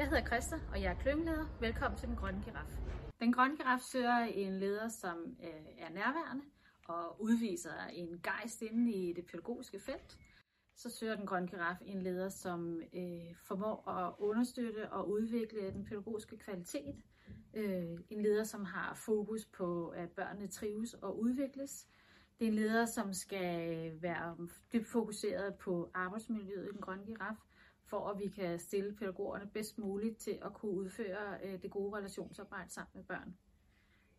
Jeg hedder Christa, og jeg er klyngeleder. Velkommen til Den Grønne Giraf. Den Grønne Giraf søger en leder, som øh, er nærværende og udviser en gejst inde i det pædagogiske felt. Så søger Den Grønne Giraf en leder, som øh, formår at understøtte og udvikle den pædagogiske kvalitet. Øh, en leder, som har fokus på, at børnene trives og udvikles. Det er en leder, som skal være dybt fokuseret på arbejdsmiljøet i Den Grønne Giraf for at vi kan stille pædagogerne bedst muligt til at kunne udføre øh, det gode relationsarbejde sammen med børn.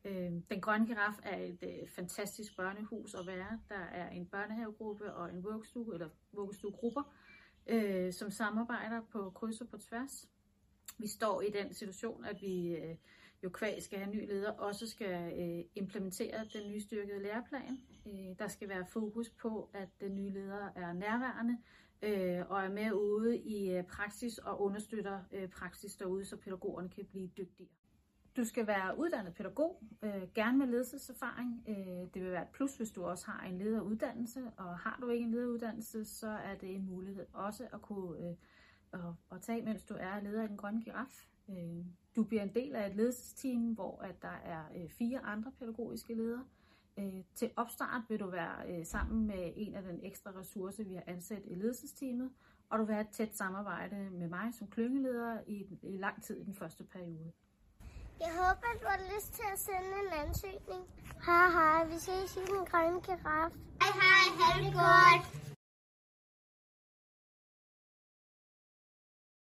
Øh, den Grønne Giraf er et øh, fantastisk børnehus at være. Der er en børnehavegruppe og en vuggestue, eller vuggestuegrupper, øh, som samarbejder på kryds og på tværs. Vi står i den situation, at vi øh, jo kvæg skal have en ny leder, også skal øh, implementere den nystyrkede læreplan. Øh, der skal være fokus på, at den nye leder er nærværende, øh, og er med ude i øh, praksis og understøtter øh, praksis derude, så pædagogerne kan blive dygtigere. Du skal være uddannet pædagog, øh, gerne med ledelseserfaring. Øh, det vil være et plus, hvis du også har en lederuddannelse, og har du ikke en lederuddannelse, så er det en mulighed også at kunne øh, at, at tage, mens du er leder i den grønne giraf. Øh, du bliver en del af et ledelsesteam, hvor at der er øh, fire andre pædagogiske ledere. Øh, til opstart vil du være øh, sammen med en af den ekstra ressource, vi har ansat i ledelsesteamet, og du vil have et tæt samarbejde med mig som klyngeleder i, i lang tid i den første periode. Jeg håber, du har lyst til at sende en ansøgning. Hej hej, vi ses i den grønne giraf. Hej hej, ha' det godt.